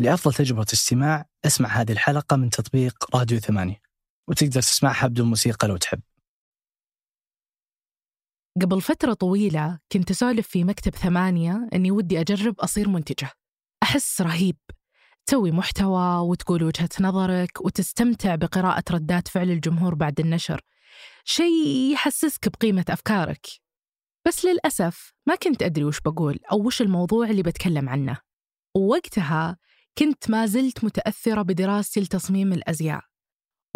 لأفضل تجربة استماع أسمع هذه الحلقة من تطبيق راديو ثمانية وتقدر تسمعها بدون موسيقى لو تحب. قبل فترة طويلة كنت أسولف في مكتب ثمانية أني ودي أجرب أصير منتجة. أحس رهيب. تسوي محتوى وتقول وجهة نظرك وتستمتع بقراءة ردات فعل الجمهور بعد النشر. شيء يحسسك بقيمة أفكارك. بس للأسف ما كنت أدري وش بقول أو وش الموضوع اللي بتكلم عنه. ووقتها كنت ما زلت متأثرة بدراستي لتصميم الأزياء.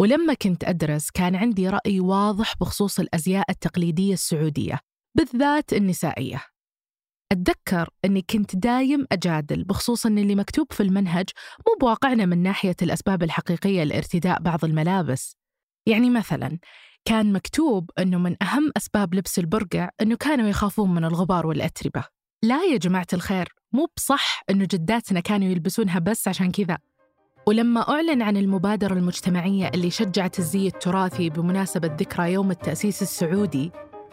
ولما كنت أدرس كان عندي رأي واضح بخصوص الأزياء التقليدية السعودية بالذات النسائية. أتذكر أني كنت دايم أجادل بخصوص أن اللي مكتوب في المنهج مو بواقعنا من ناحية الأسباب الحقيقية لارتداء بعض الملابس. يعني مثلا كان مكتوب أنه من أهم أسباب لبس البرقع أنه كانوا يخافون من الغبار والأتربة. لا يا جماعة الخير مو بصح أنه جداتنا كانوا يلبسونها بس عشان كذا. ولما أعلن عن المبادرة المجتمعية اللي شجعت الزي التراثي بمناسبة ذكرى يوم التأسيس السعودي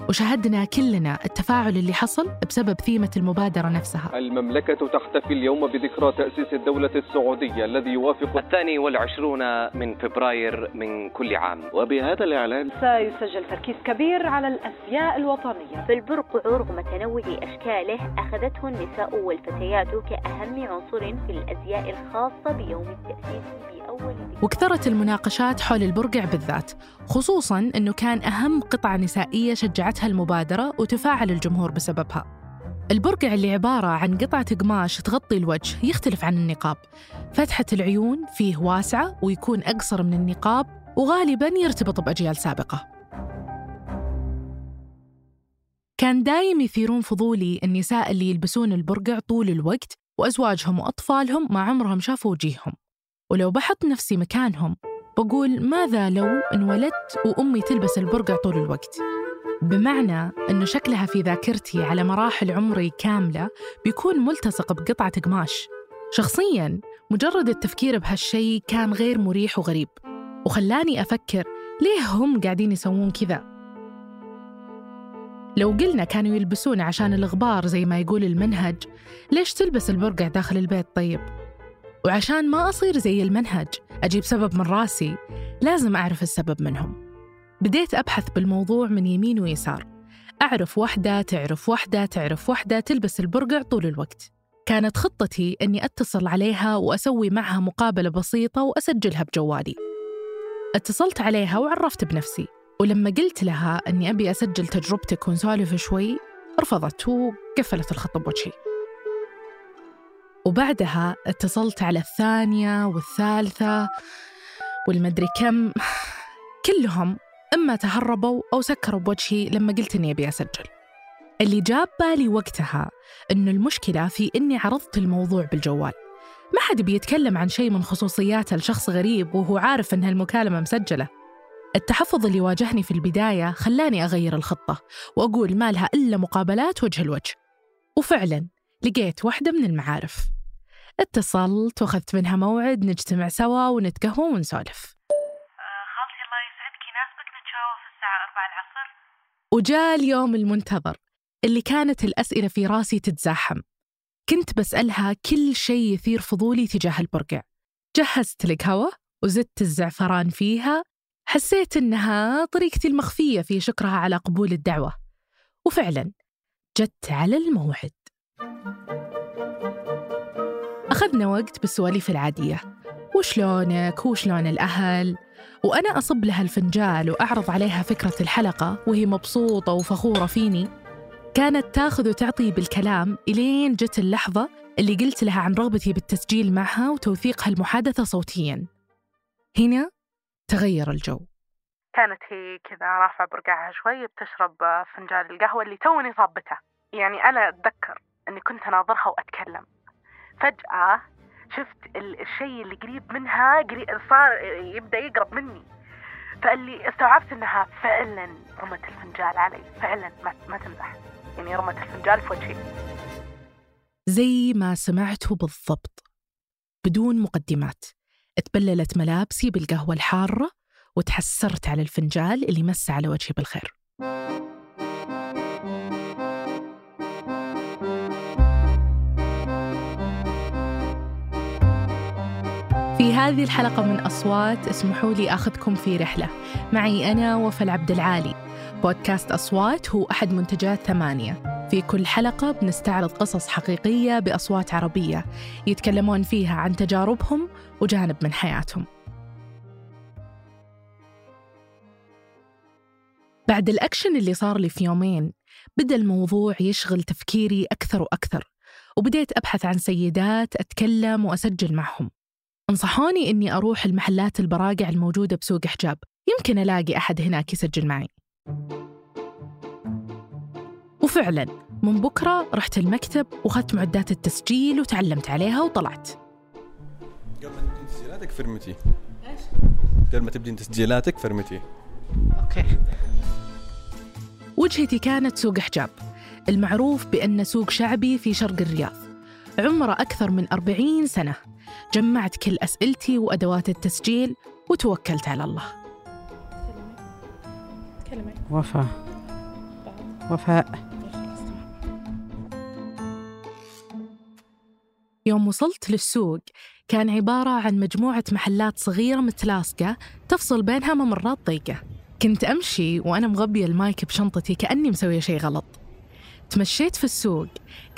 وشاهدنا كلنا التفاعل اللي حصل بسبب ثيمة المبادرة نفسها. المملكة تحتفل اليوم بذكرى تأسيس الدولة السعودية الذي يوافق الثاني والعشرون من فبراير من كل عام. وبهذا الإعلان سيسجل تركيز كبير على الأزياء الوطنية. فالبرقع رغم تنوع أشكاله أخذته النساء والفتيات كأهم عنصر في الأزياء الخاصة بيوم التأسيس بأول وكثرت المناقشات حول البرقع بالذات خصوصا أنه كان أهم قطعة نسائية شجعتها المبادرة وتفاعل الجمهور بسببها. البرقع اللي عبارة عن قطعة قماش تغطي الوجه يختلف عن النقاب. فتحة العيون فيه واسعة ويكون أقصر من النقاب وغالبا يرتبط بأجيال سابقة. كان دايم يثيرون فضولي النساء اللي يلبسون البرقع طول الوقت وأزواجهم وأطفالهم ما عمرهم شافوا وجيههم. ولو بحط نفسي مكانهم بقول ماذا لو انولدت وأمي تلبس البرقع طول الوقت؟ بمعنى أنه شكلها في ذاكرتي على مراحل عمري كاملة بيكون ملتصق بقطعة قماش. شخصياً مجرد التفكير بهالشي كان غير مريح وغريب وخلاني أفكر ليه هم قاعدين يسوون كذا. لو قلنا كانوا يلبسون عشان الغبار زي ما يقول المنهج ليش تلبس البرقع داخل البيت طيب؟ وعشان ما أصير زي المنهج أجيب سبب من راسي. لازم أعرف السبب منهم. بديت أبحث بالموضوع من يمين ويسار. أعرف واحدة تعرف واحدة تعرف واحدة تلبس البرقع طول الوقت. كانت خطتي أني أتصل عليها وأسوي معها مقابلة بسيطة وأسجلها بجوالي. اتصلت عليها وعرفت بنفسي. ولما قلت لها أني أبي أسجل تجربتك ونسولف شوي رفضت وقفلت الخط بوجهي. وبعدها اتصلت على الثانية والثالثة والمدري كم. كلهم إما تهربوا أو سكروا بوجهي لما قلت إني أبي أسجل. اللي جاب بالي وقتها إنه المشكلة في إني عرضت الموضوع بالجوال. ما حد بيتكلم عن شيء من خصوصياته لشخص غريب وهو عارف إن هالمكالمة مسجلة. التحفظ اللي واجهني في البداية خلاني أغير الخطة وأقول ما لها إلا مقابلات وجه الوجه. وفعلا لقيت واحدة من المعارف. اتصلت واخذت منها موعد نجتمع سوا ونتقهوى ونسولف. خالتي الله يسعدك يناسبك نتشاور في الساعة 4 العصر. وجاء اليوم المنتظر اللي كانت الأسئلة في راسي تتزاحم. كنت بسألها كل شيء يثير فضولي تجاه البرقع. جهزت القهوة وزدت الزعفران فيها. حسيت إنها طريقتي المخفية في شكرها على قبول الدعوة. وفعلا جت على الموعد. أخذنا وقت بالسواليف العادية. وشلونك؟ وشلون الأهل؟ وأنا أصب لها الفنجال وأعرض عليها فكرة الحلقة وهي مبسوطة وفخورة فيني. كانت تاخذ وتعطي بالكلام إلين جت اللحظة اللي قلت لها عن رغبتي بالتسجيل معها وتوثيق هالمحادثة صوتياً. هنا تغير الجو. كانت هي كذا رافعة برقعها شوي بتشرب فنجان القهوة اللي توني صابته يعني أنا أتذكر. أني كنت أناظرها وأتكلم. فجأة شفت ال- الشيء اللي قريب منها قريب صار يبدأ يقرب مني. فاللي استوعبت إنها فعلا رمت الفنجال علي. فعلا ما, ما تمزح. يعني رمت الفنجال في وجهي. زي ما سمعته بالضبط. بدون مقدمات. تبللت ملابسي بالقهوة الحارة وتحسرت على الفنجال اللي مس على وجهي بالخير. هذه الحلقة من أصوات اسمحوا لي أخذكم في رحلة. معي أنا وفاء عبد العالي. بودكاست أصوات هو أحد منتجات ثمانية. في كل حلقة بنستعرض قصص حقيقية بأصوات عربية يتكلمون فيها عن تجاربهم وجانب من حياتهم. بعد الأكشن اللي صار لي في يومين بدأ الموضوع يشغل تفكيري أكثر وأكثر وبديت أبحث عن سيدات أتكلم وأسجل معهم. انصحوني إني أروح المحلات البراقع الموجودة بسوق حجاب. يمكن ألاقي أحد هناك يسجل معي. وفعلا من بكرة رحت المكتب وأخذت معدات التسجيل وتعلمت عليها وطلعت. قبل ما تبدين تسجيلاتك فرمتي. إيش؟ قبل ما تبدين تسجيلاتك فرمتي. أوكي. وجهتي كانت سوق حجاب. المعروف بأنه سوق شعبي في شرق الرياض. عمره أكثر من أربعين سنة. جمعت كل أسئلتي وأدوات التسجيل وتوكلت على الله. وفاء. وفاء. يوم وصلت للسوق كان عبارة عن مجموعة محلات صغيرة متلاصقة تفصل بينها ممرات ضيقة. كنت أمشي وأنا مغبية المايك بشنطتي كأني مسوية شيء غلط. تمشيت في السوق.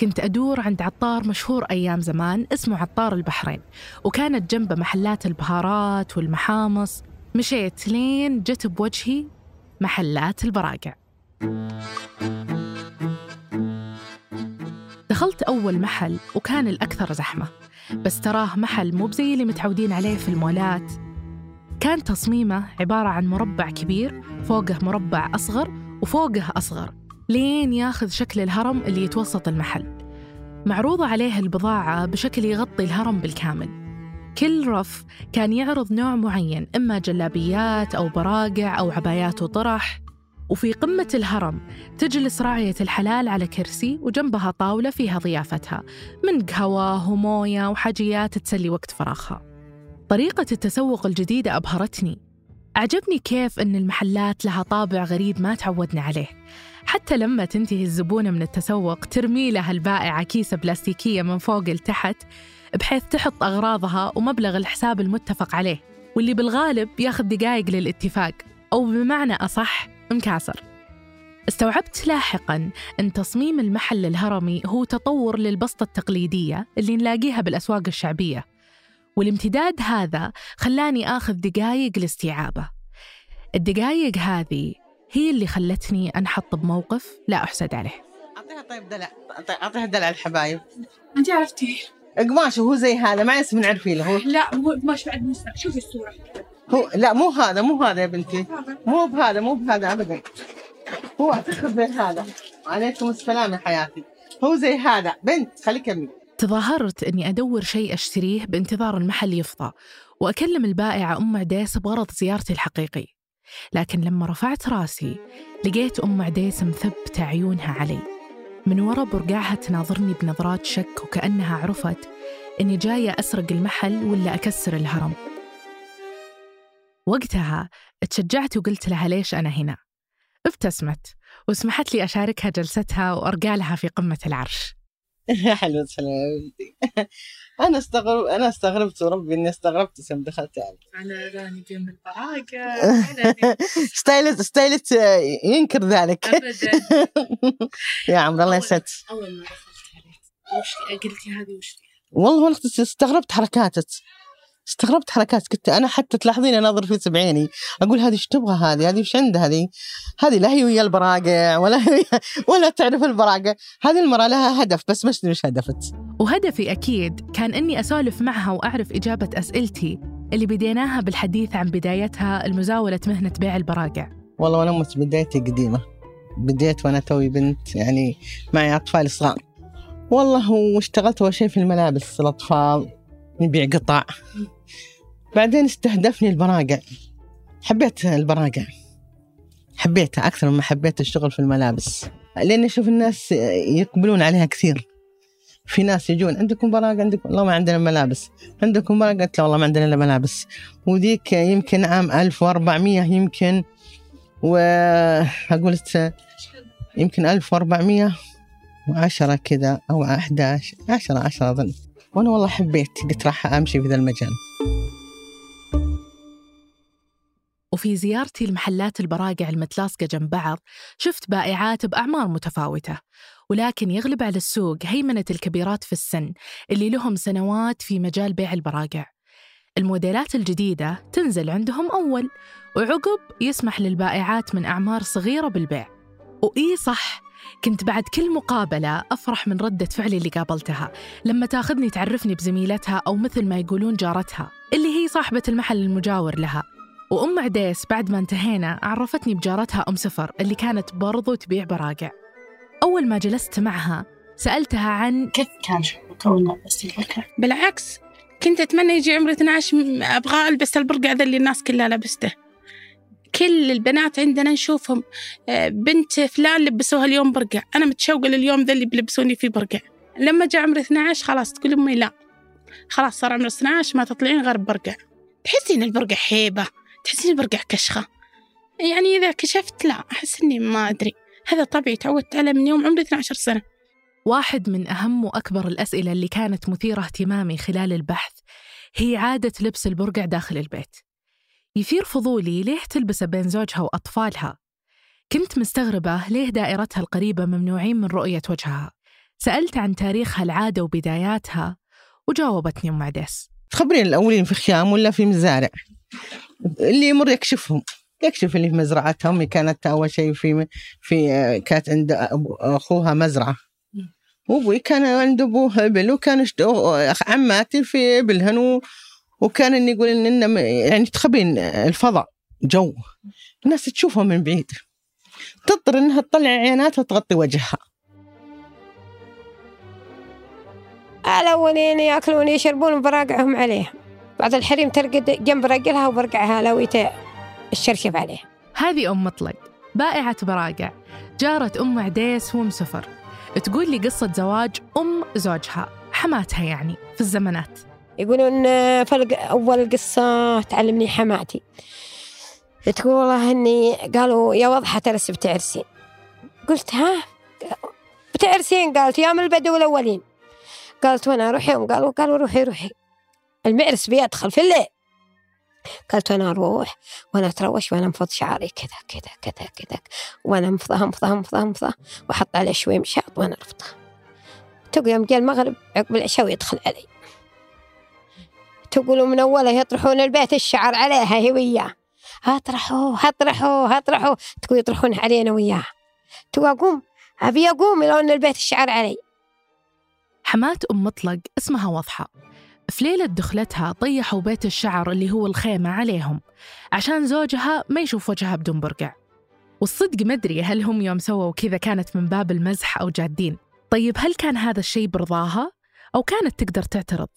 كنت أدور عند عطار مشهور أيام زمان اسمه عطار البحرين وكانت جنبه محلات البهارات والمحامص. مشيت لين جت بوجهي محلات البراقع. دخلت أول محل وكان الأكثر زحمة بس تراه محل مو بزي اللي متعودين عليه في المولات. كان تصميمه عبارة عن مربع كبير فوقه مربع أصغر وفوقه أصغر. لين ياخذ شكل الهرم اللي يتوسط المحل. معروضة عليه البضاعة بشكل يغطي الهرم بالكامل. كل رف كان يعرض نوع معين إما جلابيات أو براقع أو عبايات وطرح. وفي قمة الهرم تجلس راعية الحلال على كرسي وجنبها طاولة فيها ضيافتها. من قهوة وموية وحاجيات تسلي وقت فراغها. طريقة التسوق الجديدة أبهرتني. أعجبني كيف أن المحلات لها طابع غريب ما تعودنا عليه. حتى لما تنتهي الزبونة من التسوق ترمي لها البائعة كيسة بلاستيكية من فوق لتحت بحيث تحط أغراضها ومبلغ الحساب المتفق عليه واللي بالغالب ياخذ دقائق للاتفاق أو بمعنى أصح مكاسر. استوعبت لاحقا أن تصميم المحل الهرمي هو تطور للبسطة التقليدية اللي نلاقيها بالأسواق الشعبية. والامتداد هذا خلاني آخذ دقايق لاستيعابه. الدقايق هذه هي اللي خلتني أنحط بموقف لا أحسد عليه. أعطيها طيب دلع. أعطيها دلع الحبايب. أنت عرفتيه قماش وهو زي هذا ما اسم نعرفي له. هو لا مو قماش بعد مسمع شوفي الصورة. هو لا مو هذا مو هذا يا بنتي. مو بهذا مو بهذا ابدا. هو أعتقد زي هذا وعليكم السلام يا حياتي. هو زي هذا. بنت خليك كمل تظاهرت إني أدور شيء أشتريه بانتظار المحل يفضى وأكلم البائعه أم عديس بغرض زيارتي الحقيقي. لكن لما رفعت رأسي لقيت أم عديس مثبتة عيونها علي. من ورا برقعها تناظرني بنظرات شك وكأنها عرفت إني جاية أسرق المحل ولا أكسر الهرم. وقتها تشجعت وقلت لها ليش أنا هنا؟ ابتسمت وسمحت لي أشاركها جلستها وأرقالها في قمة العرش. حلوة حلوتي أنا استغرب أنا استغربت وربي إني استغربت اسم دخلت على أنا راني بين البراقة ستايلت ستايلت ينكر ذلك. أبدا. يا عمر الله يسعدك. أول ما دخلت عليك وش قلتي هذه وش والله والله استغربت حركاتك. استغربت حركات كنت أنا حتى تلاحظين اناظر في بعيني أقول هذه إيش تبغى هذه؟ هذه إيش عندها هذه؟ هذه لا هي ويا البراقع ولا هي ولا تعرف البراقع هذه المرأة لها هدف بس مش مش هدفت. وهدفي أكيد كان إني أسولف معها وأعرف إجابة أسئلتي اللي بديناها بالحديث عن بدايتها المزاولة مهنة بيع البراقع والله أنا بدايتي قديمة. بديت وأنا توي بنت يعني معي أطفال صغار. والله واشتغلت أول شيء في الملابس الأطفال. نبيع قطع. بعدين استهدفني البراقع. حبيت البراقع. حبيتها أكثر مما حبيت الشغل في الملابس. لأني أشوف الناس يقبلون عليها كثير. في ناس يجون عندكم براقع؟ عندكم والله ما عندنا ملابس. عندكم براقع؟ قلت لا والله ما عندنا إلا ملابس. وذيك يمكن عام 1400 يمكن وأقول يمكن 1410 كذا أو 11 10 10 أظن. وأنا والله حبيت قلت راح أمشي في ذا المجال. وفي زيارتي لمحلات البراقع المتلاصقة جنب بعض شفت بائعات بأعمار متفاوتة. ولكن يغلب على السوق هيمنة الكبيرات في السن اللي لهم سنوات في مجال بيع البراقع. الموديلات الجديدة تنزل عندهم أول وعقب يسمح للبائعات من أعمار صغيرة بالبيع. وإي صح كنت بعد كل مقابلة أفرح من ردة فعلي اللي قابلتها. لما تاخذني تعرفني بزميلتها أو مثل ما يقولون جارتها اللي هي صاحبة المحل المجاور لها. وأم عديس بعد ما انتهينا عرفتني بجارتها أم سفر اللي كانت برضو تبيع براقع. أول ما جلست معها سألتها عن كيف كان بس البرقع؟ بالعكس كنت أتمنى يجي عمري 12 م- أبغى ألبس البرقع ذا اللي الناس كلها لبسته كل البنات عندنا نشوفهم آه، بنت فلان لبسوها اليوم برقع أنا متشوقة لليوم ذا اللي بيلبسوني فيه برقع. لما جاء عمري 12 خلاص تقول أمي لا. خلاص صار عمري 12 ما تطلعين غير برقع. تحسين البرقع هيبة تحسين البرقع كشخة. يعني إذا كشفت لا أحس إني ما أدري. هذا طبيعي تعودت عليه من يوم عمري 12 سنة. واحد من أهم وأكبر الأسئلة اللي كانت مثيرة اهتمامي خلال البحث هي عادة لبس البرقع داخل البيت. يثير فضولي ليه تلبسه بين زوجها وأطفالها. كنت مستغربة ليه دائرتها القريبة ممنوعين من رؤية وجهها. سألت عن تاريخ هالعادة وبداياتها وجاوبتني أم عديس تخبرين الأولين في خيام ولا في مزارع؟ اللي يمر يكشفهم. يكشف اللي في مزرعتها أمي كانت أول شيء في في كانت عند أخوها مزرعة. وأبوي كان عند أبوه إبل وكان عماتي في إبلهن و- وكان إني يقول إن إن يعني تخبرين الفضاء جو. الناس تشوفها من بعيد. تضطر إنها تطلع عيناتها تغطي وجهها. الأولين يأكلون يشربون براقعهم عليها. بعض الحريم ترقد جنب رجلها وبرقعها لويته الشرشف عليها. هذه أم مطلق بائعة براقع. جارة أم عديس وأم سفر. تقول لي قصة زواج أم زوجها. حماتها يعني في الزمانات. يقولون آه، فلق أول قصة تعلمني حماتي. تقول والله إني قالوا يا وضحة ترس بتعرسين قلت ها؟ بتعرسين؟ قالت يا من البدو الأولين. قالت وأنا أروح يوم؟ قالوا قالوا روحي روحي. المعرس بيدخل في الليل. قالت أنا أروح وأنا أتروش وأنا أنفض شعري. كذا كذا كذا كذا. وأنا أنفضه أنفضه أنفضه أنفضه وأحط عليه شوي مشاط وأنا أربطه تقول يوم جاء المغرب عقب العشاء ويدخل علي. تقولوا من أوله يطرحون البيت الشعر عليها هي وياه. اطرحوه اطرحوه اطرحوه تقول يطرحون علينا وياه. تقول أقوم أبي أقوم لو أن البيت الشعر علي. حمات أم مطلق اسمها وضحة في ليلة دخلتها طيحوا بيت الشعر اللي هو الخيمة عليهم عشان زوجها ما يشوف وجهها بدون برقع. والصدق مدري هل هم يوم سووا كذا كانت من باب المزح أو جادين. طيب هل كان هذا الشيء برضاها؟ أو كانت تقدر تعترض؟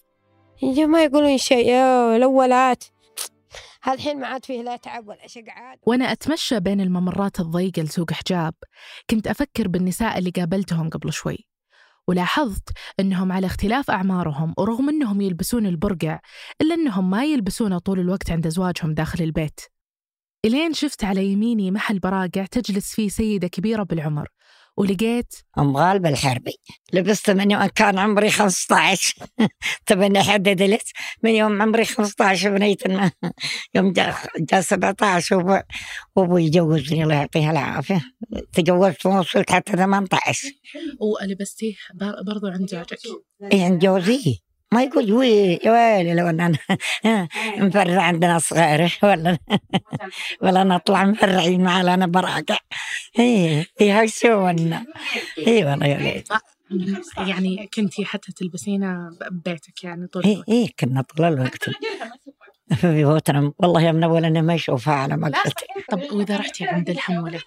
يا ما يقولون شيء يا الأولات. هالحين ما عاد فيه لا تعب ولا شقعات وأنا أتمشى بين الممرات الضيقة لسوق حجاب. كنت أفكر بالنساء اللي قابلتهم قبل شوي. ولاحظت أنهم على اختلاف أعمارهم ورغم أنهم يلبسون البرقع إلا أنهم ما يلبسونه طول الوقت عند أزواجهم داخل البيت. إلين شفت على يميني محل براقع تجلس فيه سيدة كبيرة بالعمر. ولقيت أم غالبة الحربي لبست من يوم كان عمري 15 تبني حدد لت من يوم عمري 15 بنيت يوم جاء جا 17 وب- وأبوي جوزني الله يعطيها العافية. تجوزت ووصلت حتى 18 ولبستيه بر- برضو عند زوجك؟ يعني جوزي. ما يقول وي يا ويلي لو إن أنا مفرع عندنا صغيرة ولا ولا نطلع مفرعين مع لنا براقع. إيه هاي سونا إيه والله يا ليت. يعني كنتي حتى تلبسينه ببيتك يعني طول إيه الوقت. إيه كنا طول الوقت. في بيوتنا. والله يا من اول اني ما يشوفها على مقصد طب وإذا رحتي عند الحمولة؟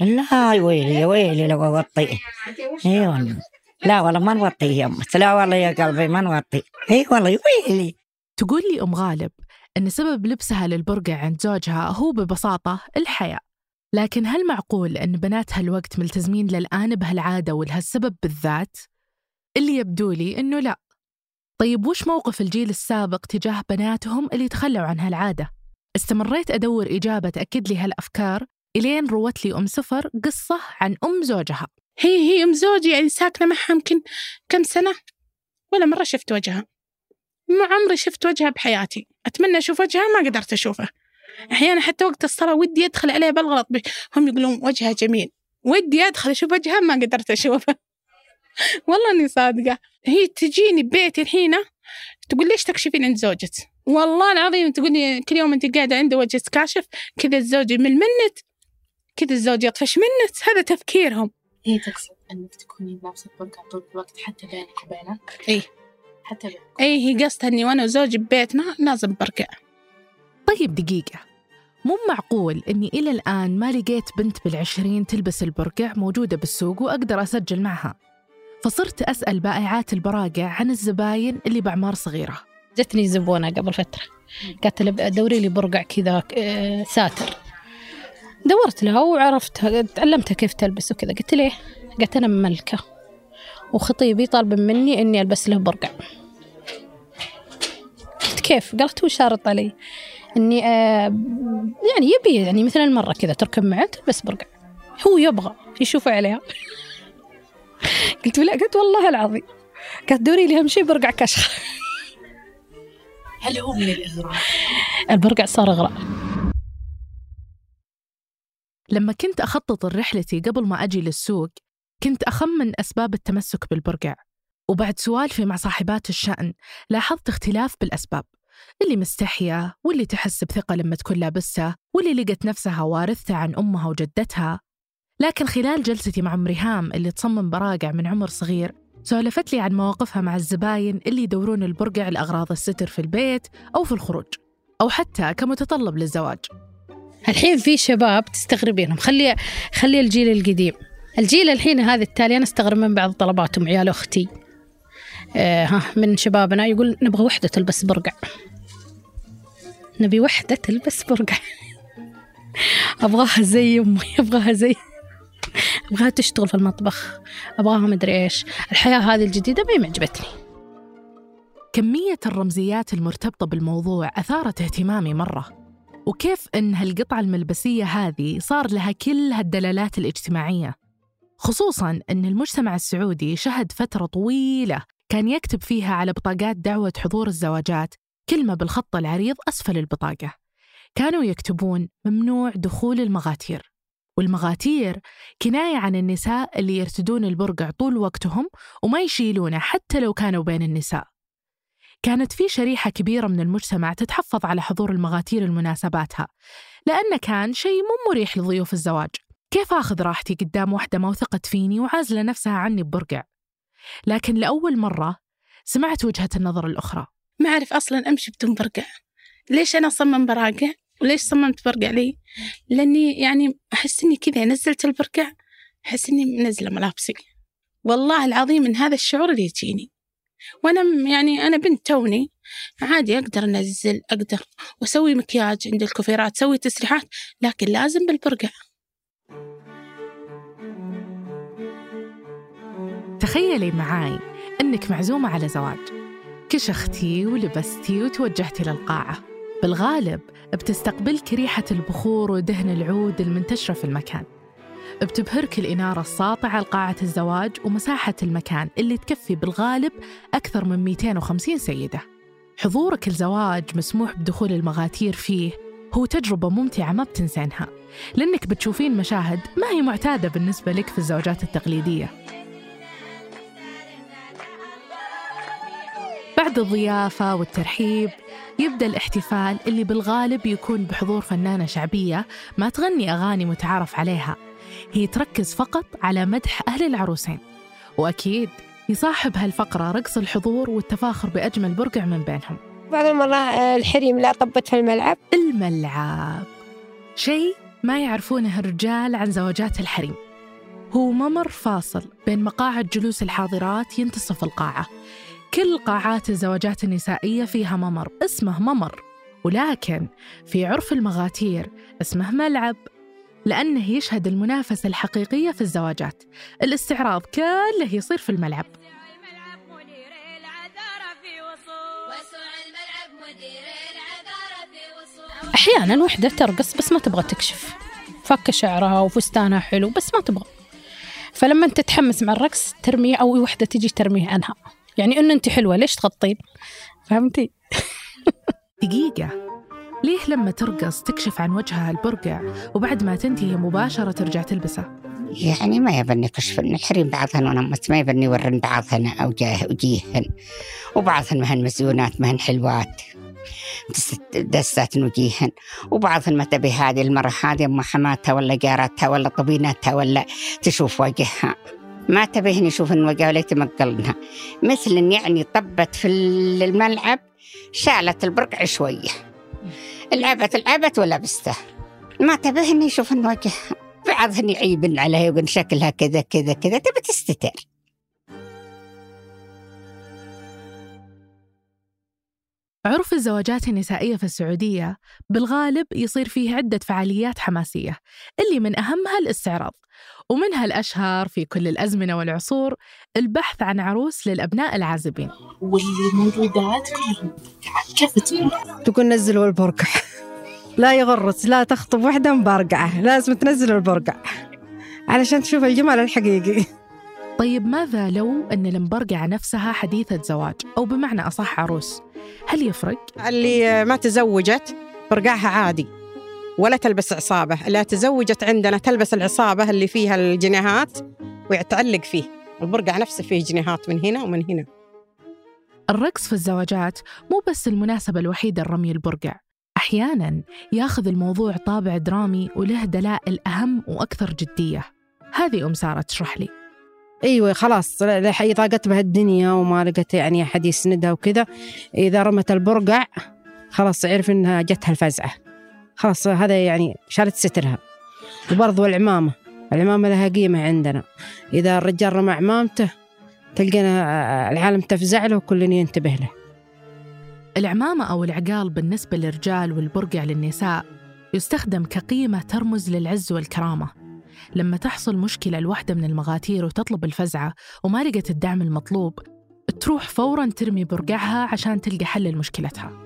لا يا ويلي يا ويلي لو اوطي اي والله. لا والله ما نوطي يا لا والله يا قلبي ما نوطي. إي والله ويلي. تقول لي أم غالب أن سبب لبسها للبرقع عند زوجها هو ببساطة الحياة. لكن هل معقول أن بنات هالوقت ملتزمين للآن بهالعادة ولهالسبب بالذات؟ اللي يبدو لي أنه لا. طيب وش موقف الجيل السابق تجاه بناتهم اللي تخلوا عن هالعادة؟ استمريت أدور إجابة تأكد لي هالأفكار إلين روت لي أم سفر قصة عن أم زوجها. هي هي أم زوجي يعني ساكنة معها يمكن كم سنة؟ ولا مرة شفت وجهها. ما عمري شفت وجهها بحياتي. أتمنى أشوف وجهها ما قدرت أشوفه أحيانا حتى وقت الصلاة ودي أدخل عليها بالغلط هم يقولون وجهها جميل. ودي أدخل أشوف وجهها ما قدرت أشوفه والله إني صادقة. هي تجيني ببيتي الحين تقول ليش تكشفين عند زوجك؟ والله العظيم تقول لي كل يوم أنت قاعدة عنده وجهك كاشف كذا الزوج يمل منك كذا الزوج يطفش منك. هذا تفكيرهم. هي تقصد إنك تكوني لابسه برقع طول الوقت حتى بينك وبينك إيه. حتى بينك أي هي قصدها إني وأنا وزوجي ببيتنا لازم برقع. طيب دقيقة. مو معقول إني إلى الآن ما لقيت بنت بالعشرين تلبس البرقع موجودة بالسوق وأقدر أسجل معها؟ فصرت أسأل بائعات البراقع عن الزباين اللي بأعمار صغيرة. جتني زبونة قبل فترة. قالت لي دوري لي برقع كذا آه، ساتر. دورت لها وعرفتها تعلمتها كيف تلبس وكذا. قلت ليه قالت أنا مملكة وخطيبي طالب مني إني ألبس له برقع. قلت كيف؟ قالت هو شارط علي إني آه يعني يبي يعني مثل المرة كذا تركب معه تلبس برقع. هو يبغى يشوف عليها. قلت لا قلت والله العظيم. قالت دوري لي أهم شيء برقع كشخة. هل هو من الإغراء؟ البرقع صار إغراء. لما كنت أخطط رحلتي قبل ما أجي للسوق كنت أخمن أسباب التمسك بالبرقع. وبعد سوالفي مع صاحبات الشأن لاحظت اختلاف بالأسباب. اللي مستحية واللي تحس بثقة لما تكون لابسته واللي لقت نفسها وارثته عن أمها وجدتها. لكن خلال جلستي مع أم ريهام اللي تصمم براقع من عمر صغير سولفت لي عن مواقفها مع الزباين اللي يدورون البرقع لأغراض الستر في البيت أو في الخروج أو حتى كمتطلب للزواج. الحين في شباب تستغربينهم. خلي خلي الجيل القديم. الجيل الحين هذا التالي أنا أستغرب من بعض طلباتهم عيال أختي. آه ها من شبابنا يقول نبغى وحدة تلبس برقع. نبي وحدة تلبس برقع. أبغاها زي أمي أبغاها زي أبغاها تشتغل في المطبخ. أبغاها مدري إيش. الحياة هذه الجديدة ما معجبتني. كمية الرمزيات المرتبطة بالموضوع أثارت اهتمامي مرة. وكيف أن هالقطعة الملبسية هذه صار لها كل هالدلالات الاجتماعية؟ خصوصاً أن المجتمع السعودي شهد فترة طويلة كان يكتب فيها على بطاقات دعوة حضور الزواجات كلمة بالخط العريض أسفل البطاقة. كانوا يكتبون ممنوع دخول المغاتير. والمغاتير كناية عن النساء اللي يرتدون البرقع طول وقتهم وما يشيلونه حتى لو كانوا بين النساء. كانت في شريحة كبيرة من المجتمع تتحفظ على حضور المغاتير لمناسباتها لأنه كان شيء مو مريح لضيوف الزواج. كيف آخذ راحتي قدام واحدة ما فيني وعازلة نفسها عني ببرقع؟ لكن لأول مرة سمعت وجهة النظر الأخرى. ما أعرف أصلا أمشي بدون برقع. ليش أنا أصمم براقع؟ وليش صممت برقع لي؟ لأني يعني أحس إني كذا نزلت البرقع أحس إني منزلة ملابسي. والله العظيم من هذا الشعور اللي يجيني. وأنا م- يعني أنا بنت توني عادي أقدر أنزل أقدر وأسوي مكياج عند الكوفيرات أسوي تسريحات لكن لازم بالبرقع. تخيلي معاي أنك معزومة على زواج. كشختي ولبستي وتوجهتي للقاعة. بالغالب بتستقبلك ريحة البخور ودهن العود المنتشرة في المكان. بتبهرك الإنارة الساطعة لقاعة الزواج ومساحة المكان اللي تكفي بالغالب أكثر من 250 سيدة. حضورك الزواج مسموح بدخول المغاتير فيه. هو تجربة ممتعة ما بتنسينها. لأنك بتشوفين مشاهد ما هي معتادة بالنسبة لك في الزواجات التقليدية. بعد الضيافة والترحيب يبدأ الاحتفال اللي بالغالب يكون بحضور فنانة شعبية ما تغني أغاني متعارف عليها. هي تركز فقط على مدح أهل العروسين. وأكيد يصاحب هالفقرة رقص الحضور والتفاخر بأجمل برقع من بينهم. بعض المرة آه، الحريم لا طبت في الملعب. الملعب. شيء ما يعرفونه الرجال عن زواجات الحريم. هو ممر فاصل بين مقاعد جلوس الحاضرات ينتصف القاعة. كل قاعات الزواجات النسائية فيها ممر اسمه ممر. ولكن في عرف المغاتير اسمه ملعب. لأنه يشهد المنافسة الحقيقية في الزواجات. الاستعراض كله يصير في الملعب. أحيانا وحدة ترقص بس ما تبغى تكشف. فك شعرها وفستانها حلو بس ما تبغى. فلما أنت تتحمس مع الرقص ترميه أو وحدة تجي ترميه عنها يعني إنه أنت حلوة ليش تغطين؟ فهمتي؟ دقيقة. ليه لما ترقص تكشف عن وجهها البرقع وبعد ما تنتهي مباشرة ترجع تلبسه؟ يعني ما يبني كشف الحريم بعضهن ونمت ما يبني ورن بعضهن أو جاه وجيهن وبعضهن مهن مزيونات مهن حلوات. دستات وجيهن. وبعضهن ما تبي هذه المرة هذه أم حماتها ولا جارتها ولا طبينتها ولا تشوف وجهها. ما تبيهن يشوفن وجهها ولا يتمقلنها مثل يعني طبت في الملعب شالت البرقع شوية. لعبت لعبت ولبسته ما تبيهن يشوفن وجهها بعضهن يعيبن عليها يقول شكلها كذا كذا كذا تبي تستتر. عرف الزواجات النسائية في السعودية بالغالب يصير فيه عدة فعاليات حماسية اللي من أهمها الاستعراض. ومنها الأشهر في كل الأزمنة والعصور البحث عن عروس للأبناء العازبين. واللي موجودات كلهم. كيف تقول نزلوا البرقع. لا يغرس لا تخطب وحدة مبرقعة لازم تنزل البرقع. علشان تشوف الجمال الحقيقي. طيب ماذا لو أن المبرقعة نفسها حديثة زواج؟ أو بمعنى أصح عروس. هل يفرق؟ اللي ما تزوجت برقعها عادي. ولا تلبس عصابة. اللي تزوجت عندنا تلبس العصابة اللي فيها الجنيهات ويتعلق فيه. البرقع نفسه فيه جنيهات من هنا ومن هنا. الرقص في الزواجات مو بس المناسبة الوحيدة لرمي البرقع. أحيانا ياخذ الموضوع طابع درامي وله دلائل أهم وأكثر جدية. هذه أم سارة تشرح لي. أيوه خلاص. اذا ضاقت بها الدنيا وما لقت يعني أحد يسندها وكذا. إذا رمت البرقع خلاص عرف إنها جتها الفزعة. خلاص هذا يعني شالت سترها. وبرضو العمامة العمامة لها قيمة عندنا. إذا الرجال رمى عمامته تلقينا آه، العالم تفزع له وكل ينتبه له. العمامة أو العقال بالنسبة للرجال والبرقع للنساء يستخدم كقيمة ترمز للعز والكرامة. لما تحصل مشكلة لوحدة من المغاتير وتطلب الفزعة وما لقت الدعم المطلوب تروح فورا ترمي برقعها عشان تلقى حل لمشكلتها.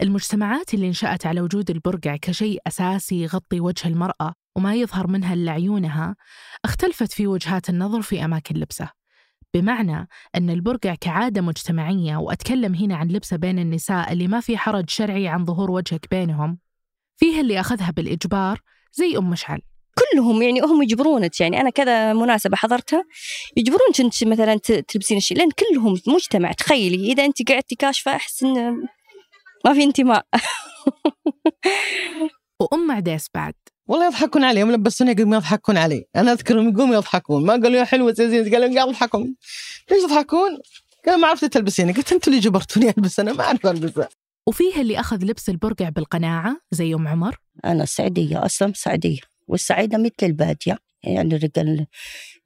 المجتمعات اللي انشأت على وجود البرقع كشيء أساسي يغطي وجه المرأة وما يظهر منها إلا عيونها اختلفت في وجهات النظر في أماكن لبسه. بمعنى أن البرقع كعادة مجتمعية وأتكلم هنا عن لبسة بين النساء اللي ما في حرج شرعي عن ظهور وجهك بينهم فيه اللي أخذها بالإجبار زي أم مشعل. كلهم يعني هم يجبرونك يعني أنا كذا مناسبة حضرتها يجبرونك أنت مثلا تلبسين الشيء لأن كلهم مجتمع. تخيلي إذا أنت قعدتي كاشفة أحس إن ما في انتماء. وأم عديس بعد. والله يضحكون علي يوم لبسوني يقوموا يضحكون علي. أنا اذكرهم يقوموا يضحكون. ما قالوا يا حلوة زين قالوا قاعد يضحكون ليش تضحكون؟ قالوا ما عرفت تلبسيني. قلت أنتوا اللي جبرتوني ألبس أنا ما أعرف البسه وفيه اللي أخذ لبس البرقع بالقناعة زي أم عمر؟ أنا سعدية أصلا سعدية. والسعيدة مثل البادية. يعني الرجال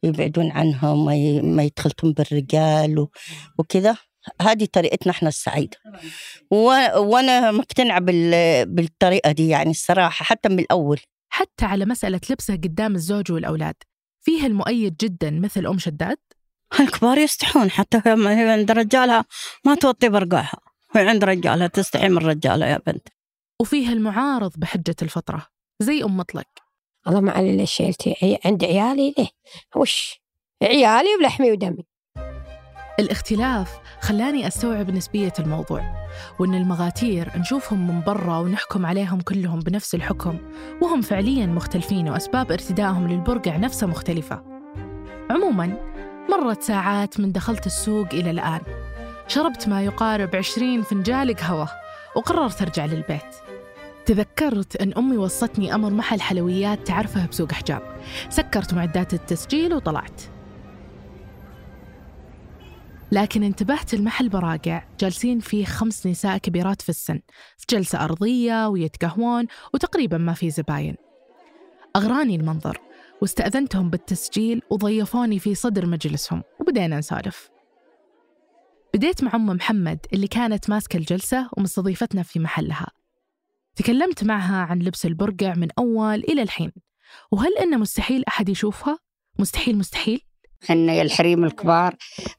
يبعدون عنها وما. ما يدخلتم بالرجال و... وكذا. هذه طريقتنا إحنا السعيدة. و... وأنا مقتنعة بال... بالطريقة دي يعني الصراحة حتى من الأول. حتى على مسألة لبسه قدام الزوج والأولاد فيه المؤيد جدا مثل أم شداد؟ الكبار يستحون حتى هم- هي عند رجالها ما توطي برقعها. هي عند رجالها تستحي من رجالها يا بنت. وفيه المعارض بحجة الفطرة زي أم مطلق. الله ما علي ليش شيلتي عي- عند عيالي ليه؟ وش؟ عيالي ولحمي ودمي. الاختلاف خلاني أستوعب نسبية الموضوع وإن المغاتير نشوفهم من برا ونحكم عليهم كلهم بنفس الحكم وهم فعليا مختلفين وأسباب ارتدائهم للبرقع نفسها مختلفة. عموما مرت ساعات من دخلت السوق إلى الآن. شربت ما يقارب عشرين فنجال قهوة وقررت أرجع للبيت. تذكرت أن أمي وصتني أمر محل حلويات تعرفه بسوق حجاب. سكرت معدات التسجيل وطلعت. لكن انتبهت المحل براقع جالسين فيه خمس نساء كبيرات في السن. في جلسة أرضية ويتقهوون وتقريبا ما في زباين. أغراني المنظر واستأذنتهم بالتسجيل وضيفوني في صدر مجلسهم وبدينا نسولف بديت مع أم محمد اللي كانت ماسكة الجلسة ومستضيفتنا في محلها. تكلمت معها عن لبس البرقع من أول إلى الحين. وهل إنه مستحيل أحد يشوفها؟ مستحيل مستحيل؟ إحنا يا الحريم الكبار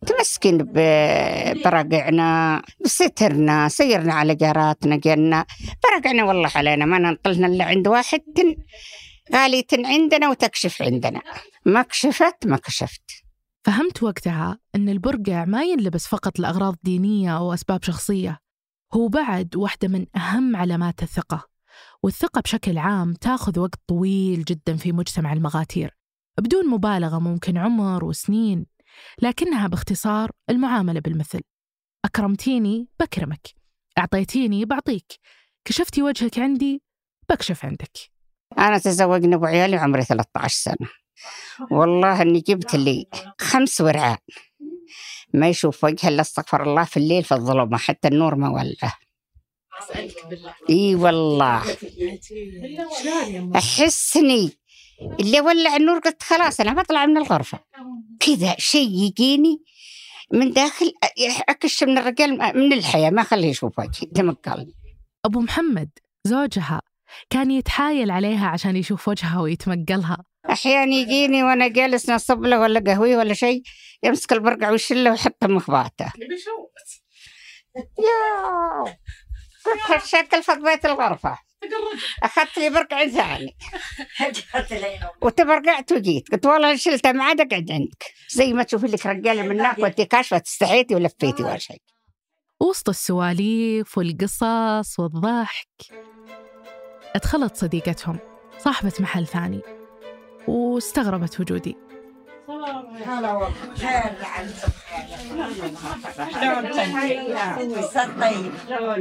تمسكين ب- برقعنا بسترنا سيرنا على جاراتنا جنة برقعنا والله علينا ما ننطلنا إلا عند واحد تن غالية عندنا وتكشف عندنا. ما كشفت ما كشفت. فهمت وقتها أن البرقع ما ينلبس فقط لأغراض دينية أو أسباب شخصية هو بعد واحدة من أهم علامات الثقة والثقة بشكل عام تاخذ وقت طويل جدا في مجتمع المغاتير. بدون مبالغة ممكن عمر وسنين لكنها باختصار المعاملة بالمثل. أكرمتيني بكرمك أعطيتيني بعطيك كشفتي وجهك عندي بكشف عندك. أنا تزوجنا أبو عيالي عمري 13 سنة. والله إني جبت لي خمس ورعان. ما يشوف وجهه إلا استغفر الله في الليل في الظلمة حتى النور ما ولعه. إي والله. احسني اللي ولع النور قلت خلاص أنا بطلع من الغرفة. كذا شيء يجيني من داخل أكش من الرجال من الحياة ما خليه يشوف وجهي تمكلني أبو محمد زوجها كان يتحايل عليها عشان يشوف وجهها ويتمقلها. أحيانا يجيني وأنا جالس نصب له ولا قهوة ولا شيء يمسك البرقع ويشله ويحطه مخباته. يا! الشكل فضيت الغرفة؟ أخذت لي برقع ثاني. وتبرقعت وجيت. قلت والله شلتها ما عاد أقعد عندك. زي ما تشوفي لك رجالة من هناك وأنت كاشفة استحيتي ولفيتي ولا شيء. وسط السواليف والقصص والضحك. ادخلت صديقتهم صاحبة محل ثاني واستغربت وجودي. هلا والله خير طيب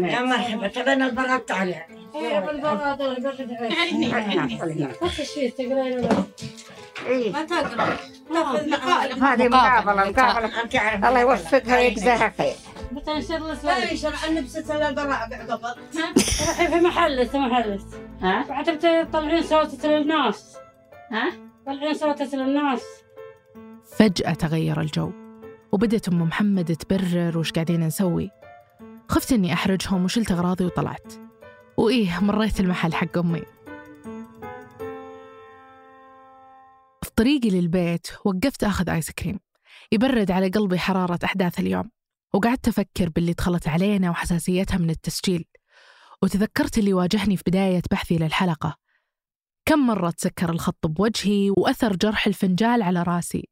يا مرحبا تبين البراءة عليه ما تقرا هذه مقابلة مقابلة الله يوفقها ويجزاها خير لا يشرع لبسة البراءة قبل روحي في محلك في محلك ها؟ بعد تطلعين صوتة للناس ها؟ طلعين صوتة للناس فجأة تغير الجو وبدت أم محمد تبرر وش قاعدين نسوي. خفت إني أحرجهم وشلت أغراضي وطلعت. وإيه مريت المحل حق أمي. في طريقي للبيت وقفت أخذ آيس كريم. يبرد على قلبي حرارة أحداث اليوم وقعدت أفكر باللي دخلت علينا وحساسيتها من التسجيل. وتذكرت اللي واجهني في بداية بحثي للحلقة. كم مرة تسكر الخط بوجهي وأثر جرح الفنجال على راسي؟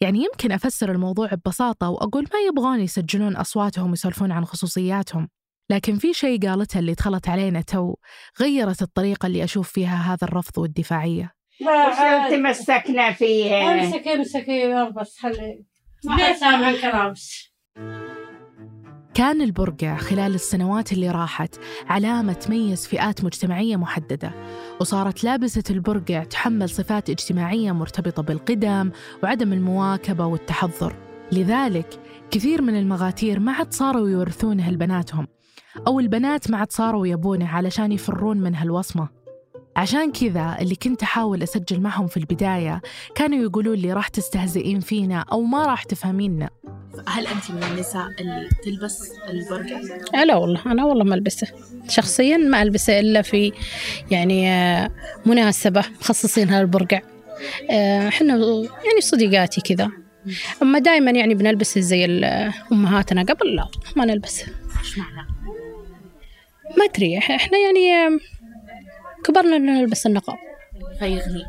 يعني يمكن أفسر الموضوع ببساطة وأقول ما يبغون يسجلون أصواتهم ويسولفون عن خصوصياتهم لكن في شيء قالتها اللي دخلت علينا تو غيرت الطريقة اللي أشوف فيها هذا الرفض والدفاعية. وش تمسكنا فيه امسكي امسكي بس خلي ما سامع الكلام. كان البرقع خلال السنوات اللي راحت علامة تميز فئات مجتمعية محددة وصارت لابسة البرقع تحمل صفات اجتماعية مرتبطة بالقدم وعدم المواكبة والتحضر. لذلك كثير من المغاتير ما عاد صاروا يورثونه لبناتهم أو البنات ما عاد صاروا يبونه علشان يفرون من هالوصمة. عشان كذا اللي كنت أحاول أسجل معهم في البداية كانوا يقولون لي راح تستهزئين فينا أو ما راح تفهميننا. هل أنت من النساء اللي تلبس البرقع؟ لا والله أنا والله ما ألبسه. شخصيا ما ألبسه إلا في يعني آه، مناسبة مخصصينها للبرقع آه، إحنا يعني صديقاتي كذا. أما دائما يعني بنلبس زي ال- أمهاتنا. قبل لا ما نلبسه. معنى؟ ما أدري. إح- إحنا يعني آه، كبرنا إن نلبس النقاب. فيغنيك.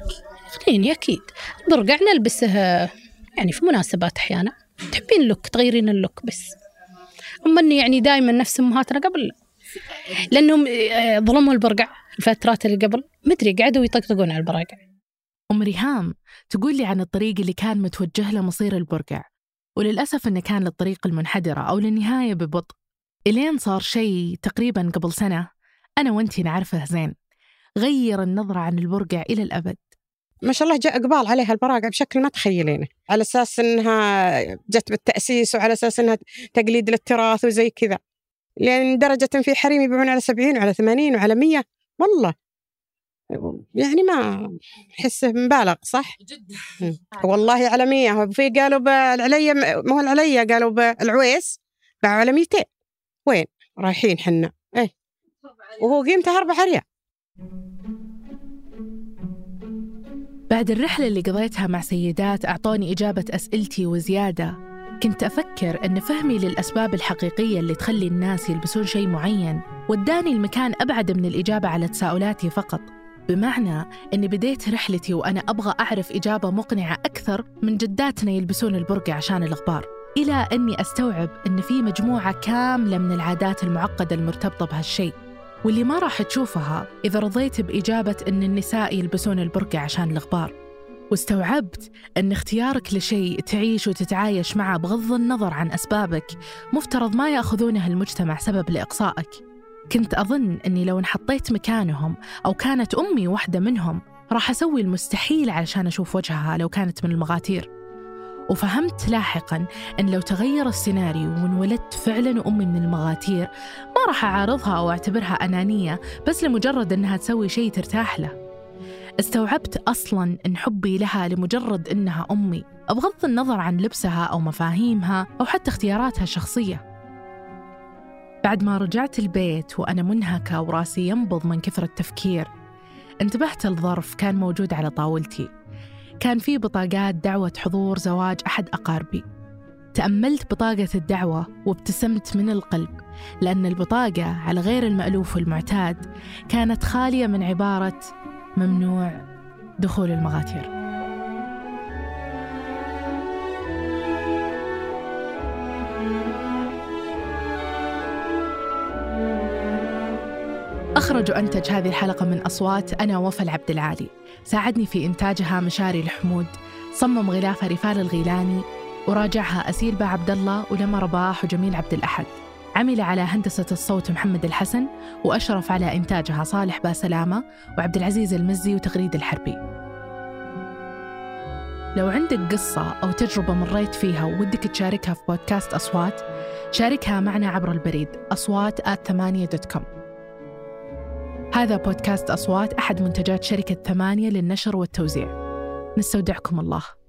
يغنيني أكيد. البرقع نلبسه آه، يعني في مناسبات أحيانا. تحبين ال look تغيرين ال look بس. أما إني يعني دائما نفس أمهاتنا قبل. لا لأنهم آه، ظلموا البرقع الفترات اللي قبل. مدري قعدوا يطقطقون على البراقع أم ريهام تقول لي عن الطريق اللي كان متوجه له مصير البرقع. وللأسف أنه كان للطريق المنحدرة أو للنهاية ببطء. إلين صار شيء تقريبا قبل سنة أنا وأنتي نعرفه زين. غير النظرة عن البرقع إلى الأبد. ما شاء الله جاء إقبال عليها البراقع بشكل ما تخيلينه. على أساس إنها جت بالتأسيس وعلى أساس إنها تقليد للتراث وزي كذا. لأن درجة في حريم يبيعون على 70 وعلى 80 وعلى 100 والله. يعني ما أحس مبالغ صح؟ جدا والله على 100 وفي قالوا بالعليا مو العليا قالوا بالعويس باعوا على 200 وين؟ رايحين حنا. إيه. وهو قيمته 4 ريال. بعد الرحلة اللي قضيتها مع سيدات أعطوني إجابة أسئلتي وزيادة. كنت أفكر أن فهمي للأسباب الحقيقية اللي تخلي الناس يلبسون شيء معين وداني المكان أبعد من الإجابة على تساؤلاتي فقط. بمعنى أني بديت رحلتي وأنا أبغى أعرف إجابة مقنعة أكثر من جداتنا يلبسون البرقع عشان الغبار إلى أني أستوعب أن في مجموعة كاملة من العادات المعقدة المرتبطة بهالشيء. واللي ما راح تشوفها إذا رضيت بإجابة أن النساء يلبسون البرقع عشان الغبار. واستوعبت أن اختيارك لشيء تعيش وتتعايش معه بغض النظر عن أسبابك مفترض ما يأخذونه المجتمع سبب لإقصائك. كنت أظن أني لو انحطيت مكانهم أو كانت أمي واحدة منهم راح أسوي المستحيل علشان أشوف وجهها لو كانت من المغاتير. وفهمت لاحقا أن لو تغير السيناريو وانولدت فعلا أمي من المغاتير ما راح أعارضها أو أعتبرها أنانية بس لمجرد أنها تسوي شيء ترتاح له. استوعبت أصلا أن حبي لها لمجرد أنها أمي. بغض النظر عن لبسها أو مفاهيمها أو حتى اختياراتها الشخصية. بعد ما رجعت البيت وأنا منهكة وراسي ينبض من كثر التفكير انتبهت لظرف كان موجود على طاولتي. كان فيه بطاقات دعوة حضور زواج أحد أقاربي. تأملت بطاقة الدعوة وابتسمت من القلب لأن البطاقة على غير المألوف والمعتاد كانت خالية من عبارة ممنوع دخول المغاتير. أخرج وأنتج هذه الحلقة من أصوات أنا وفاء العبد العالي. ساعدني في إنتاجها مشاري الحمود. صمم غلافها رفال الغيلاني. وراجعها أسيل با عبد الله ولما رباح وجميل عبد الأحد. عمل على هندسة الصوت محمد الحسن وأشرف على إنتاجها صالح باسلامة وعبد العزيز المزي وتغريد الحربي. لو عندك قصة أو تجربة مريت فيها وودك تشاركها في بودكاست أصوات شاركها معنا عبر البريد أصوات at ثمانية dot com هذا بودكاست أصوات أحد منتجات شركة ثمانية للنشر والتوزيع. نستودعكم الله.